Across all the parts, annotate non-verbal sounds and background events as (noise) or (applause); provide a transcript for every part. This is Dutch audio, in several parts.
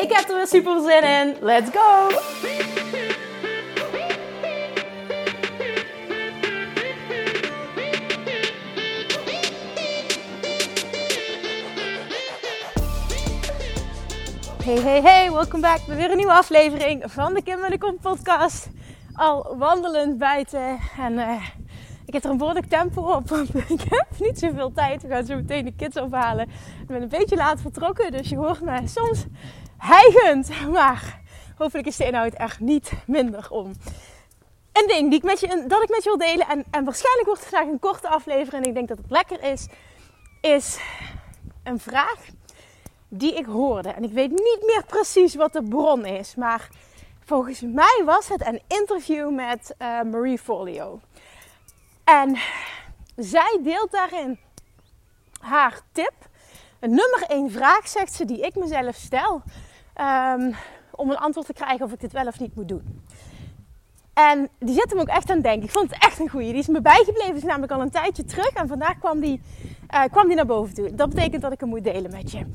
Ik heb er weer super zin in. Let's go! Hey, hey, hey, welkom back bij weer een nieuwe aflevering van de Kim en de Kom podcast. Al wandelend buiten en uh, ik heb er een behoorlijk tempo op. (laughs) ik heb niet zoveel tijd. We gaan zo meteen de kids ophalen. Ik ben een beetje laat vertrokken, dus je hoort me soms hijgend. (laughs) Maar hopelijk is de inhoud echt niet minder om. Een ding die ik met je, dat ik met je wil delen, en, en waarschijnlijk wordt het vandaag een korte aflevering en ik denk dat het lekker is, is een vraag die ik hoorde. En ik weet niet meer precies wat de bron is, maar volgens mij was het een interview met uh, Marie Folio. En zij deelt daarin haar tip. Een nummer één vraag, zegt ze, die ik mezelf stel. Um, om een antwoord te krijgen of ik dit wel of niet moet doen. En die zet hem ook echt aan het denken. Ik vond het echt een goeie. Die is me bijgebleven. is namelijk al een tijdje terug. En vandaag kwam die, uh, kwam die naar boven toe. Dat betekent dat ik hem moet delen met je.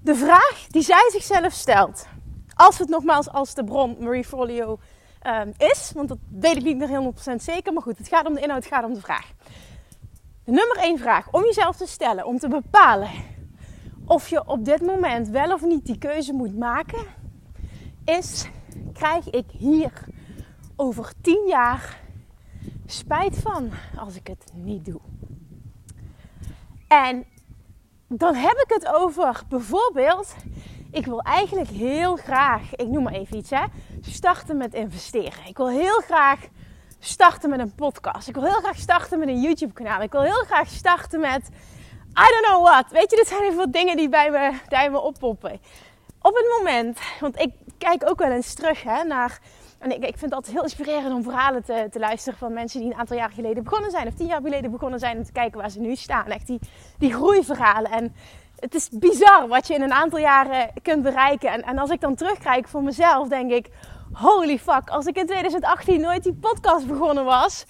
De vraag die zij zichzelf stelt. Als het nogmaals als de bron Marie Folio um, is. Want dat weet ik niet meer 100% zeker. Maar goed, het gaat om de inhoud, het gaat om de vraag. De nummer één vraag om jezelf te stellen. Om te bepalen of je op dit moment wel of niet die keuze moet maken. Is, krijg ik hier over 10 jaar spijt van als ik het niet doe? En dan heb ik het over bijvoorbeeld, ik wil eigenlijk heel graag, ik noem maar even iets, hè, starten met investeren. Ik wil heel graag starten met een podcast. Ik wil heel graag starten met een YouTube-kanaal. Ik wil heel graag starten met, I don't know what. Weet je, dit zijn even wat dingen die bij me, bij me oppoppen. Op het moment, want ik kijk ook wel eens terug hè, naar. En ik, ik vind het altijd heel inspirerend om verhalen te, te luisteren van mensen die een aantal jaar geleden begonnen zijn, of tien jaar geleden begonnen zijn, om te kijken waar ze nu staan. Echt die, die groeiverhalen. En het is bizar wat je in een aantal jaren kunt bereiken. En, en als ik dan terugkijk voor mezelf, denk ik: holy fuck, als ik in 2018 nooit die podcast begonnen was,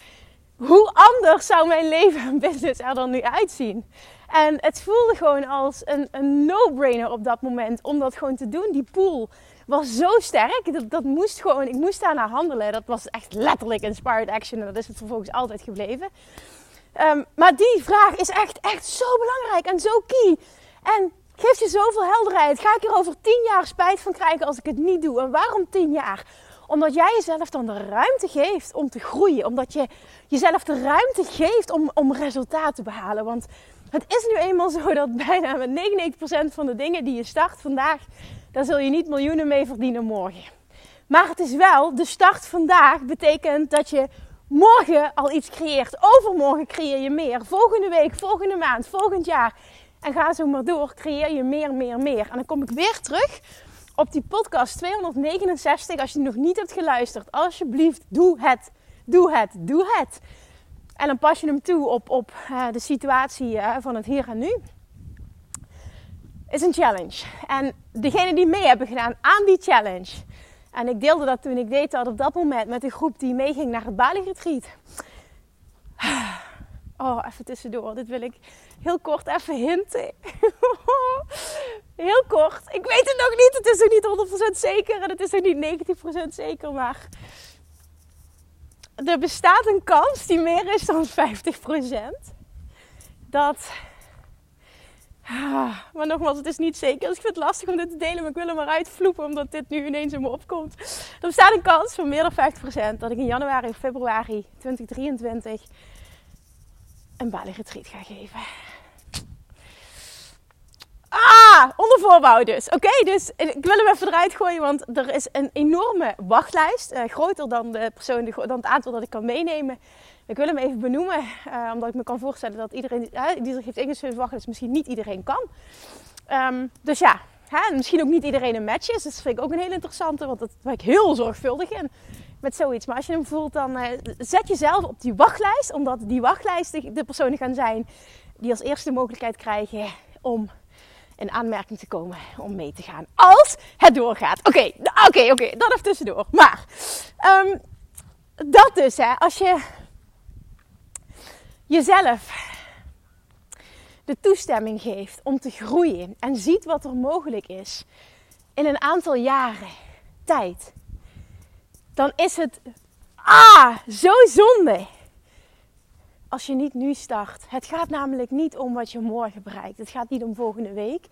hoe anders zou mijn leven en business er dan nu uitzien? En het voelde gewoon als een, een no-brainer op dat moment om dat gewoon te doen. Die pool was zo sterk. Dat, dat moest gewoon, ik moest daarna handelen. Dat was echt letterlijk inspired action. En dat is het vervolgens altijd gebleven. Um, maar die vraag is echt, echt zo belangrijk en zo key. En geeft je zoveel helderheid. Ga ik er over tien jaar spijt van krijgen als ik het niet doe? En waarom tien jaar? Omdat jij jezelf dan de ruimte geeft om te groeien. Omdat je jezelf de ruimte geeft om, om resultaat te behalen. Want het is nu eenmaal zo dat bijna met 99% van de dingen die je start vandaag, daar zul je niet miljoenen mee verdienen morgen. Maar het is wel, de start vandaag betekent dat je morgen al iets creëert. Overmorgen creëer je meer. Volgende week, volgende maand, volgend jaar. En ga zo maar door, creëer je meer, meer, meer. En dan kom ik weer terug op die podcast 269. Als je nog niet hebt geluisterd, alsjeblieft, doe het. Doe het, doe het. En dan pas je hem toe op, op uh, de situatie uh, van het hier en nu. Is een challenge. En degene die mee hebben gedaan aan die challenge. En ik deelde dat toen ik deed dat op dat moment met een groep die meeging naar het Bali Retreat. Oh, even tussendoor. Dit wil ik heel kort even hinten. (laughs) heel kort. Ik weet het nog niet. Het is nog niet 100% zeker. En het is nog niet 90% zeker. Maar er bestaat een kans die meer is dan 50%. Dat. Ah, maar nogmaals, het is niet zeker. Ik vind het lastig om dit te delen, maar ik wil hem eruit vloepen omdat dit nu ineens in me opkomt. Er bestaat een kans van meer dan 50% dat ik in januari of februari 2023 een Bali ga geven. Ah, onder voorbouw dus. Oké, dus ik wil hem even eruit gooien, want er is een enorme wachtlijst. Uh, groter dan, de dan het aantal dat ik kan meenemen. Ik wil hem even benoemen, uh, omdat ik me kan voorstellen dat iedereen uh, die zich heeft ingeschreven wachtlijst misschien niet iedereen kan. Um, dus ja, Hè? misschien ook niet iedereen een match is. Dat vind ik ook een heel interessante, want dat ben ik heel zorgvuldig in met zoiets. Maar als je hem voelt, dan zet jezelf op die wachtlijst. Omdat die wachtlijst de, de personen gaan zijn die als eerste de mogelijkheid krijgen om in aanmerking te komen om mee te gaan. Als het doorgaat. Oké, oké, oké. Dat even tussendoor. Maar um, dat dus, hè. Als je jezelf de toestemming geeft om te groeien en ziet wat er mogelijk is in een aantal jaren tijd, dan is het ah, zo zonde als je niet nu start. Het gaat namelijk niet om wat je morgen bereikt. Het gaat niet om volgende week.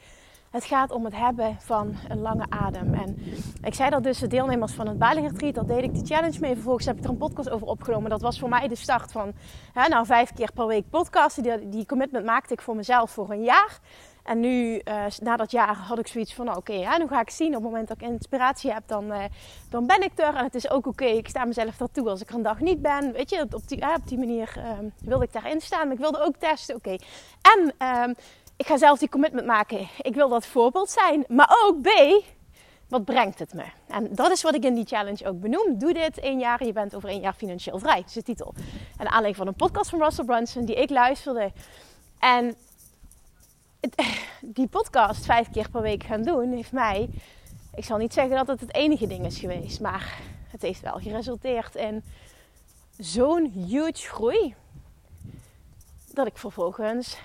Het gaat om het hebben van een lange adem. En ik zei dat dus de deelnemers van het Bali Retreat, dat deed ik de challenge mee. Vervolgens heb ik er een podcast over opgenomen. Dat was voor mij de start van hè, nou, vijf keer per week podcasten. Die commitment maakte ik voor mezelf voor een jaar. En nu, uh, na dat jaar, had ik zoiets van: nou, oké, nu ga ik zien. Op het moment dat ik inspiratie heb, dan, uh, dan ben ik er. En het is ook oké. Ik sta mezelf toe als ik er een dag niet ben. Weet je, op die, op die manier wilde ik daarin staan. Ik wilde ook testen: oké. En ehm, ik ga zelf die commitment maken. Ik wil dat voorbeeld zijn. Maar ook B, wat brengt het me? En dat is wat ik in die challenge ook benoem. Doe dit één jaar en je bent over één jaar financieel vrij. Dat is de titel. En aanleiding van een podcast van Russell Brunson die ik luisterde. En (laughs) die podcast vijf keer per week gaan doen, heeft mij. Ik zal niet zeggen dat het het enige ding is geweest, maar het heeft wel geresulteerd in zo'n huge groei. Dat ik vervolgens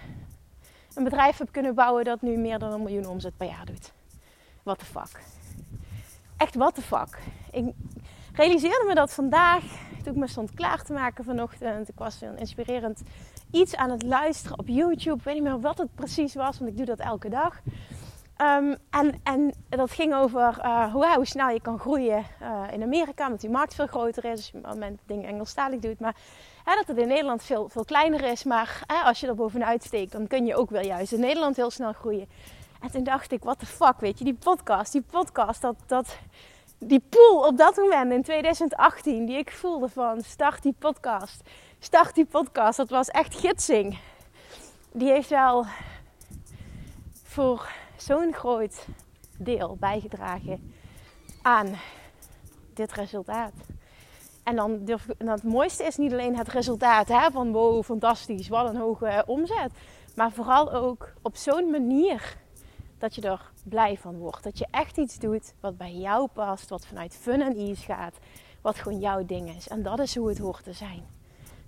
een bedrijf heb kunnen bouwen dat nu meer dan een miljoen omzet per jaar doet. What the fuck. Echt what the fuck. Ik realiseerde me dat vandaag, toen ik me stond klaar te maken vanochtend. Ik was een inspirerend iets aan het luisteren op YouTube. Ik weet niet meer wat het precies was, want ik doe dat elke dag. Um, en, en dat ging over uh, hoe, hoe, snel je kan groeien uh, in Amerika, omdat die markt veel groter is. Als je op het moment dingen Engelstalig doet. Maar hè, dat het in Nederland veel, veel kleiner is. Maar hè, als je er bovenuit steekt, dan kun je ook wel juist in Nederland heel snel groeien. En toen dacht ik, what the fuck, weet je, die podcast, die podcast, dat, dat, die pool op dat moment in 2018, die ik voelde van start die podcast start die podcast. Dat was echt gidsing. Die heeft wel voor zo'n groot deel bijgedragen aan dit resultaat. En dan, durf, het mooiste is niet alleen het resultaat hè, van wow, fantastisch, wat een hoge omzet. Maar vooral ook op zo'n manier dat je er blij van wordt. Dat je echt iets doet wat bij jou past, wat vanuit fun en ease gaat, wat gewoon jouw ding is. En dat is hoe het hoort te zijn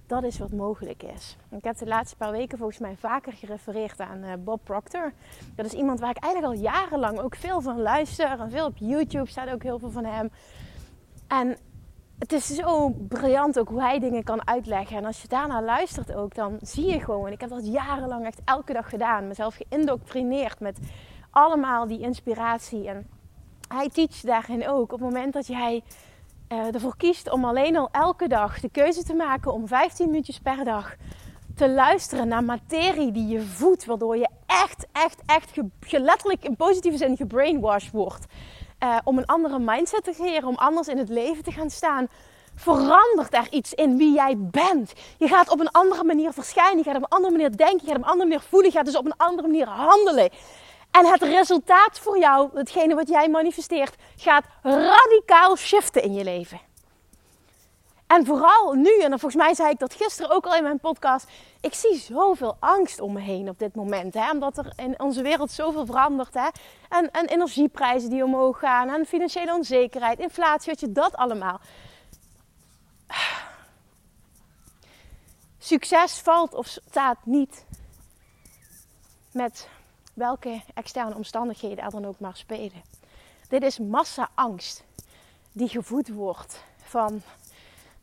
dat is wat mogelijk is. Ik heb de laatste paar weken volgens mij vaker gerefereerd aan uh, Bob Proctor. Dat is iemand waar ik eigenlijk al jarenlang ook veel van luister. En veel op YouTube staat ook heel veel van hem. En het is zo briljant ook hoe hij dingen kan uitleggen. En als je daarna luistert ook, dan zie je gewoon. Ik heb dat jarenlang echt elke dag gedaan. Mezelf geïndoctrineerd met allemaal die inspiratie. En hij teacht daarin ook. Op het moment dat jij uh, ervoor kiest om alleen al elke dag de keuze te maken om 15 minuutjes per dag te luisteren naar materie die je voedt, waardoor je echt, echt, echt ge, letterlijk in positieve zin gebrainwashed wordt. Uh, om een andere mindset te creëren, om anders in het leven te gaan staan. Verandert er iets in wie jij bent. Je gaat op een andere manier verschijnen. Je gaat op een andere manier denken. Je gaat op een andere manier voelen. Je gaat dus op een andere manier handelen. En het resultaat voor jou, hetgene wat jij manifesteert, gaat radicaal shiften in je leven. En vooral nu, en volgens mij zei ik dat gisteren ook al in mijn podcast. Ik zie zoveel angst om me heen op dit moment. Hè? Omdat er in onze wereld zoveel verandert. Hè? En, en energieprijzen die omhoog gaan. En financiële onzekerheid, inflatie, weet je, dat allemaal. Succes valt of staat niet met welke externe omstandigheden er dan ook maar spelen. Dit is massa-angst die gevoed wordt van,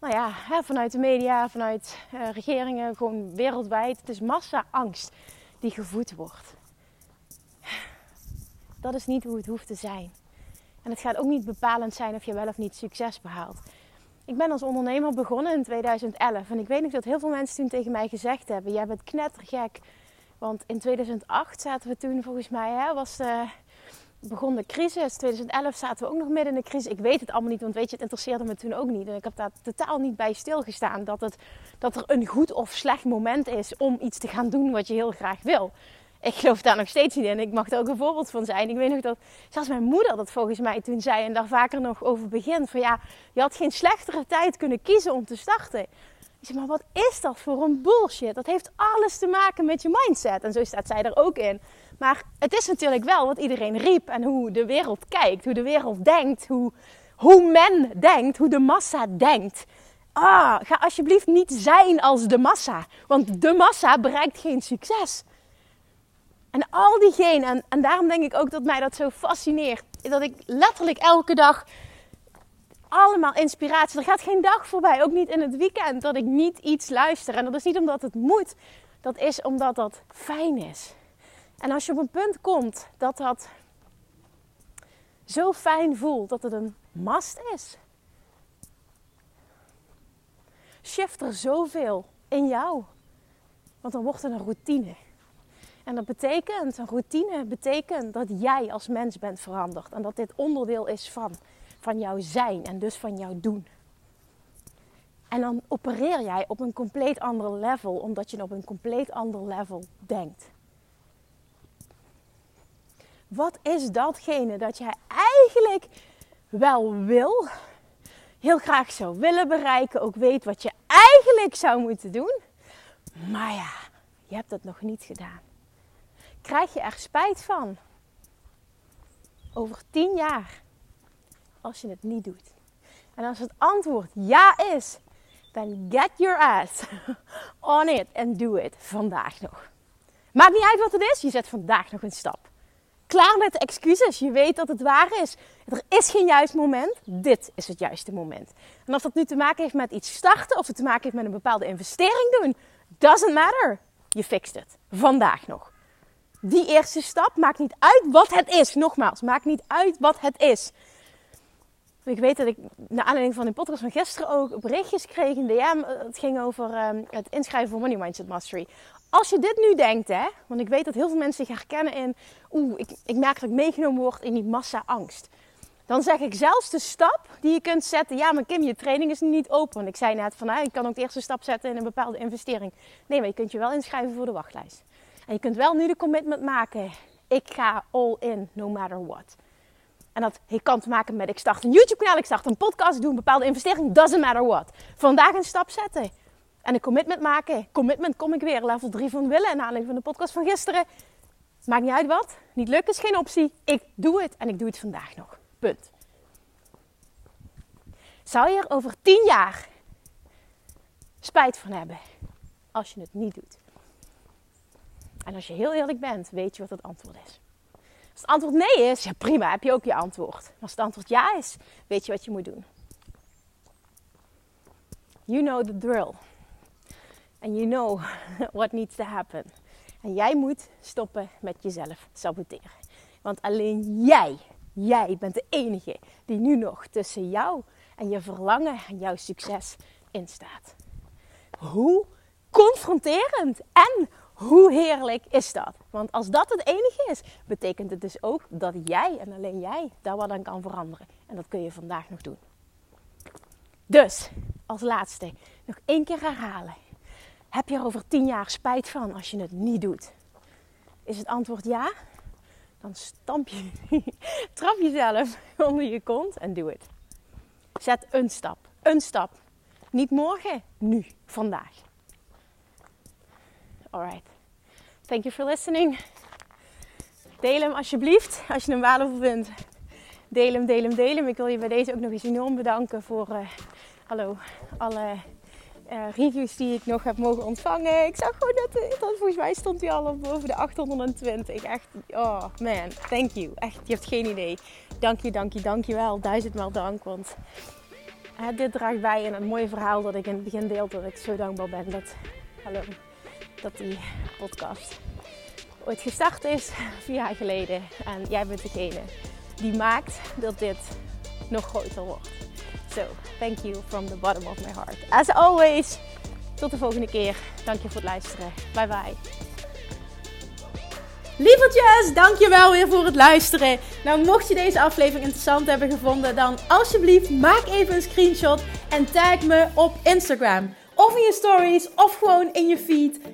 nou ja, vanuit de media, vanuit uh, regeringen, gewoon wereldwijd. Het is massa-angst die gevoed wordt. Dat is niet hoe het hoeft te zijn. En het gaat ook niet bepalend zijn of je wel of niet succes behaalt. Ik ben als ondernemer begonnen in 2011 en ik weet nog dat heel veel mensen toen tegen mij gezegd hebben: Jij bent knettergek want in 2008 zaten we toen volgens mij, hè, was de, begon de crisis. 2011 zaten we ook nog midden in de crisis. Ik weet het allemaal niet, want weet je, het interesseerde me toen ook niet. En ik heb daar totaal niet bij stilgestaan dat, het, dat er een goed of slecht moment is om iets te gaan doen wat je heel graag wil. ik geloof daar nog steeds niet in. Ik mag er ook een voorbeeld van zijn. Ik weet nog dat zelfs mijn moeder dat volgens mij toen zei en daar vaker nog over begint. Van ja, je had geen slechtere tijd kunnen kiezen om te starten. Maar wat is dat voor een bullshit? Dat heeft alles te maken met je mindset. En zo staat zij er ook in. Maar het is natuurlijk wel wat iedereen riep en hoe de wereld kijkt, hoe de wereld denkt, hoe, hoe men denkt, hoe de massa denkt. Ah, ga alsjeblieft niet zijn als de massa. Want de massa bereikt geen succes. En al diegenen, en, en daarom denk ik ook dat mij dat zo fascineert. Dat ik letterlijk elke dag allemaal inspiratie. Er gaat geen dag voorbij, ook niet in het weekend, dat ik niet iets luister. En dat is niet omdat het moet, dat is omdat dat fijn is. En als je op een punt komt dat dat zo fijn voelt dat het een mast is, shift er zoveel in jou. Want dan wordt het een routine. En dat betekent, een routine betekent dat jij als mens bent veranderd. En dat dit onderdeel is van, van jouw zijn en dus van jouw doen. En dan opereer jij op een compleet ander level, omdat je op een compleet ander level denkt. Wat is datgene dat jij eigenlijk wel wil, heel graag zou willen bereiken, ook weet wat je eigenlijk zou moeten doen, maar ja, je hebt het nog niet gedaan. Krijg je er spijt van? Over tien jaar, als je het niet doet. En als het antwoord ja is, dan get your ass (laughs) on it and do it vandaag nog. Maakt niet uit wat het is, je zet vandaag nog een stap. Klaar met de excuses. Je weet dat het waar is. Er is geen juist moment. Dit is het juiste moment. En of dat nu te maken heeft met iets starten of het te maken heeft met een bepaalde investering doen, doesn't matter. Je fixt het. Vandaag nog. Die eerste stap maakt niet uit wat het is. Nogmaals, maakt niet uit wat het is. Ik weet dat ik, naar aanleiding van de podcast van gisteren ook, berichtjes kreeg in DM. Het ging over ehm, het inschrijven voor Money Mindset Mastery. Als je dit nu denkt, hè, want ik weet dat heel veel mensen zich herkennen in, oeh, ik, ik merk dat ik meegenomen word in die massa-angst. Dan zeg ik zelfs de stap die je kunt zetten. Ja, maar Kim, je training is niet open. Want ik zei net van, ik kan ook de eerste stap zetten in een bepaalde investering. Nee, maar je kunt je wel inschrijven voor de wachtlijst. En je kunt wel nu de commitment maken. Ik ga all in, no matter what. En dat kan te maken met ik start een YouTube kanaal, ik start een podcast, ik doe een bepaalde investering, doesn't matter what. Vandaag een stap zetten. En een commitment maken. Commitment kom ik weer. Level 3 van willen. En aanleiding van de podcast van gisteren. Maakt niet uit wat. Niet lukken is geen optie. Ik doe het. En ik doe het vandaag nog. Punt. Zou je er over 10 jaar spijt van hebben als je het niet doet? En als je heel eerlijk bent, weet je wat het antwoord is. Als het antwoord nee is, ja prima, heb je ook je antwoord. Als het antwoord ja is, weet je wat je moet doen. You know the drill. And you know (laughs) what needs to happen. En jij moet stoppen met jezelf saboteren. Want alleen jij, jij bent de enige die nu nog tussen jou en je verlangen en jouw succes instaat. Hoe confronterend en hoe heerlijk is dat? Want als dat het enige is, betekent het dus ook dat jij en alleen jij daar wat aan kan veranderen. En dat kun je vandaag nog doen. Dus, als laatste, nog één keer herhalen. Heb je er over tien jaar spijt van als je het niet doet? Is het antwoord ja? Dan stamp je, (laughs) trap jezelf (laughs) onder je kont en doe het. Zet een stap. Een stap. Niet morgen, nu, vandaag. Alright. Thank you for listening. Deel hem alsjeblieft als je hem waardevol vindt. Deel hem, deel hem, deel hem. Ik wil je bij deze ook nog eens enorm bedanken voor uh, hallo, alle uh, reviews die ik nog heb mogen ontvangen. Ik zag gewoon dat, dat volgens mij stond hij al op boven de 820. Echt, oh man, thank you. Echt, je hebt geen idee. Dank je, dank je, dank je wel. Duizendmaal dank, want dit draagt bij in een mooi verhaal dat ik in het begin deelde. Dat ik zo dankbaar ben dat, hallo, dat die podcast ooit gestart is, (laughs) vier jaar geleden. En jij bent degene die maakt dat dit nog groter wordt. So, thank you from the bottom of my heart. As always, tot de volgende keer. Dank je voor het luisteren. Bye bye. Lievertjes, dankjewel weer voor het luisteren. Nou, mocht je deze aflevering interessant hebben gevonden, dan alsjeblieft maak even een screenshot en tag me op Instagram Of in je stories, of gewoon in je feed.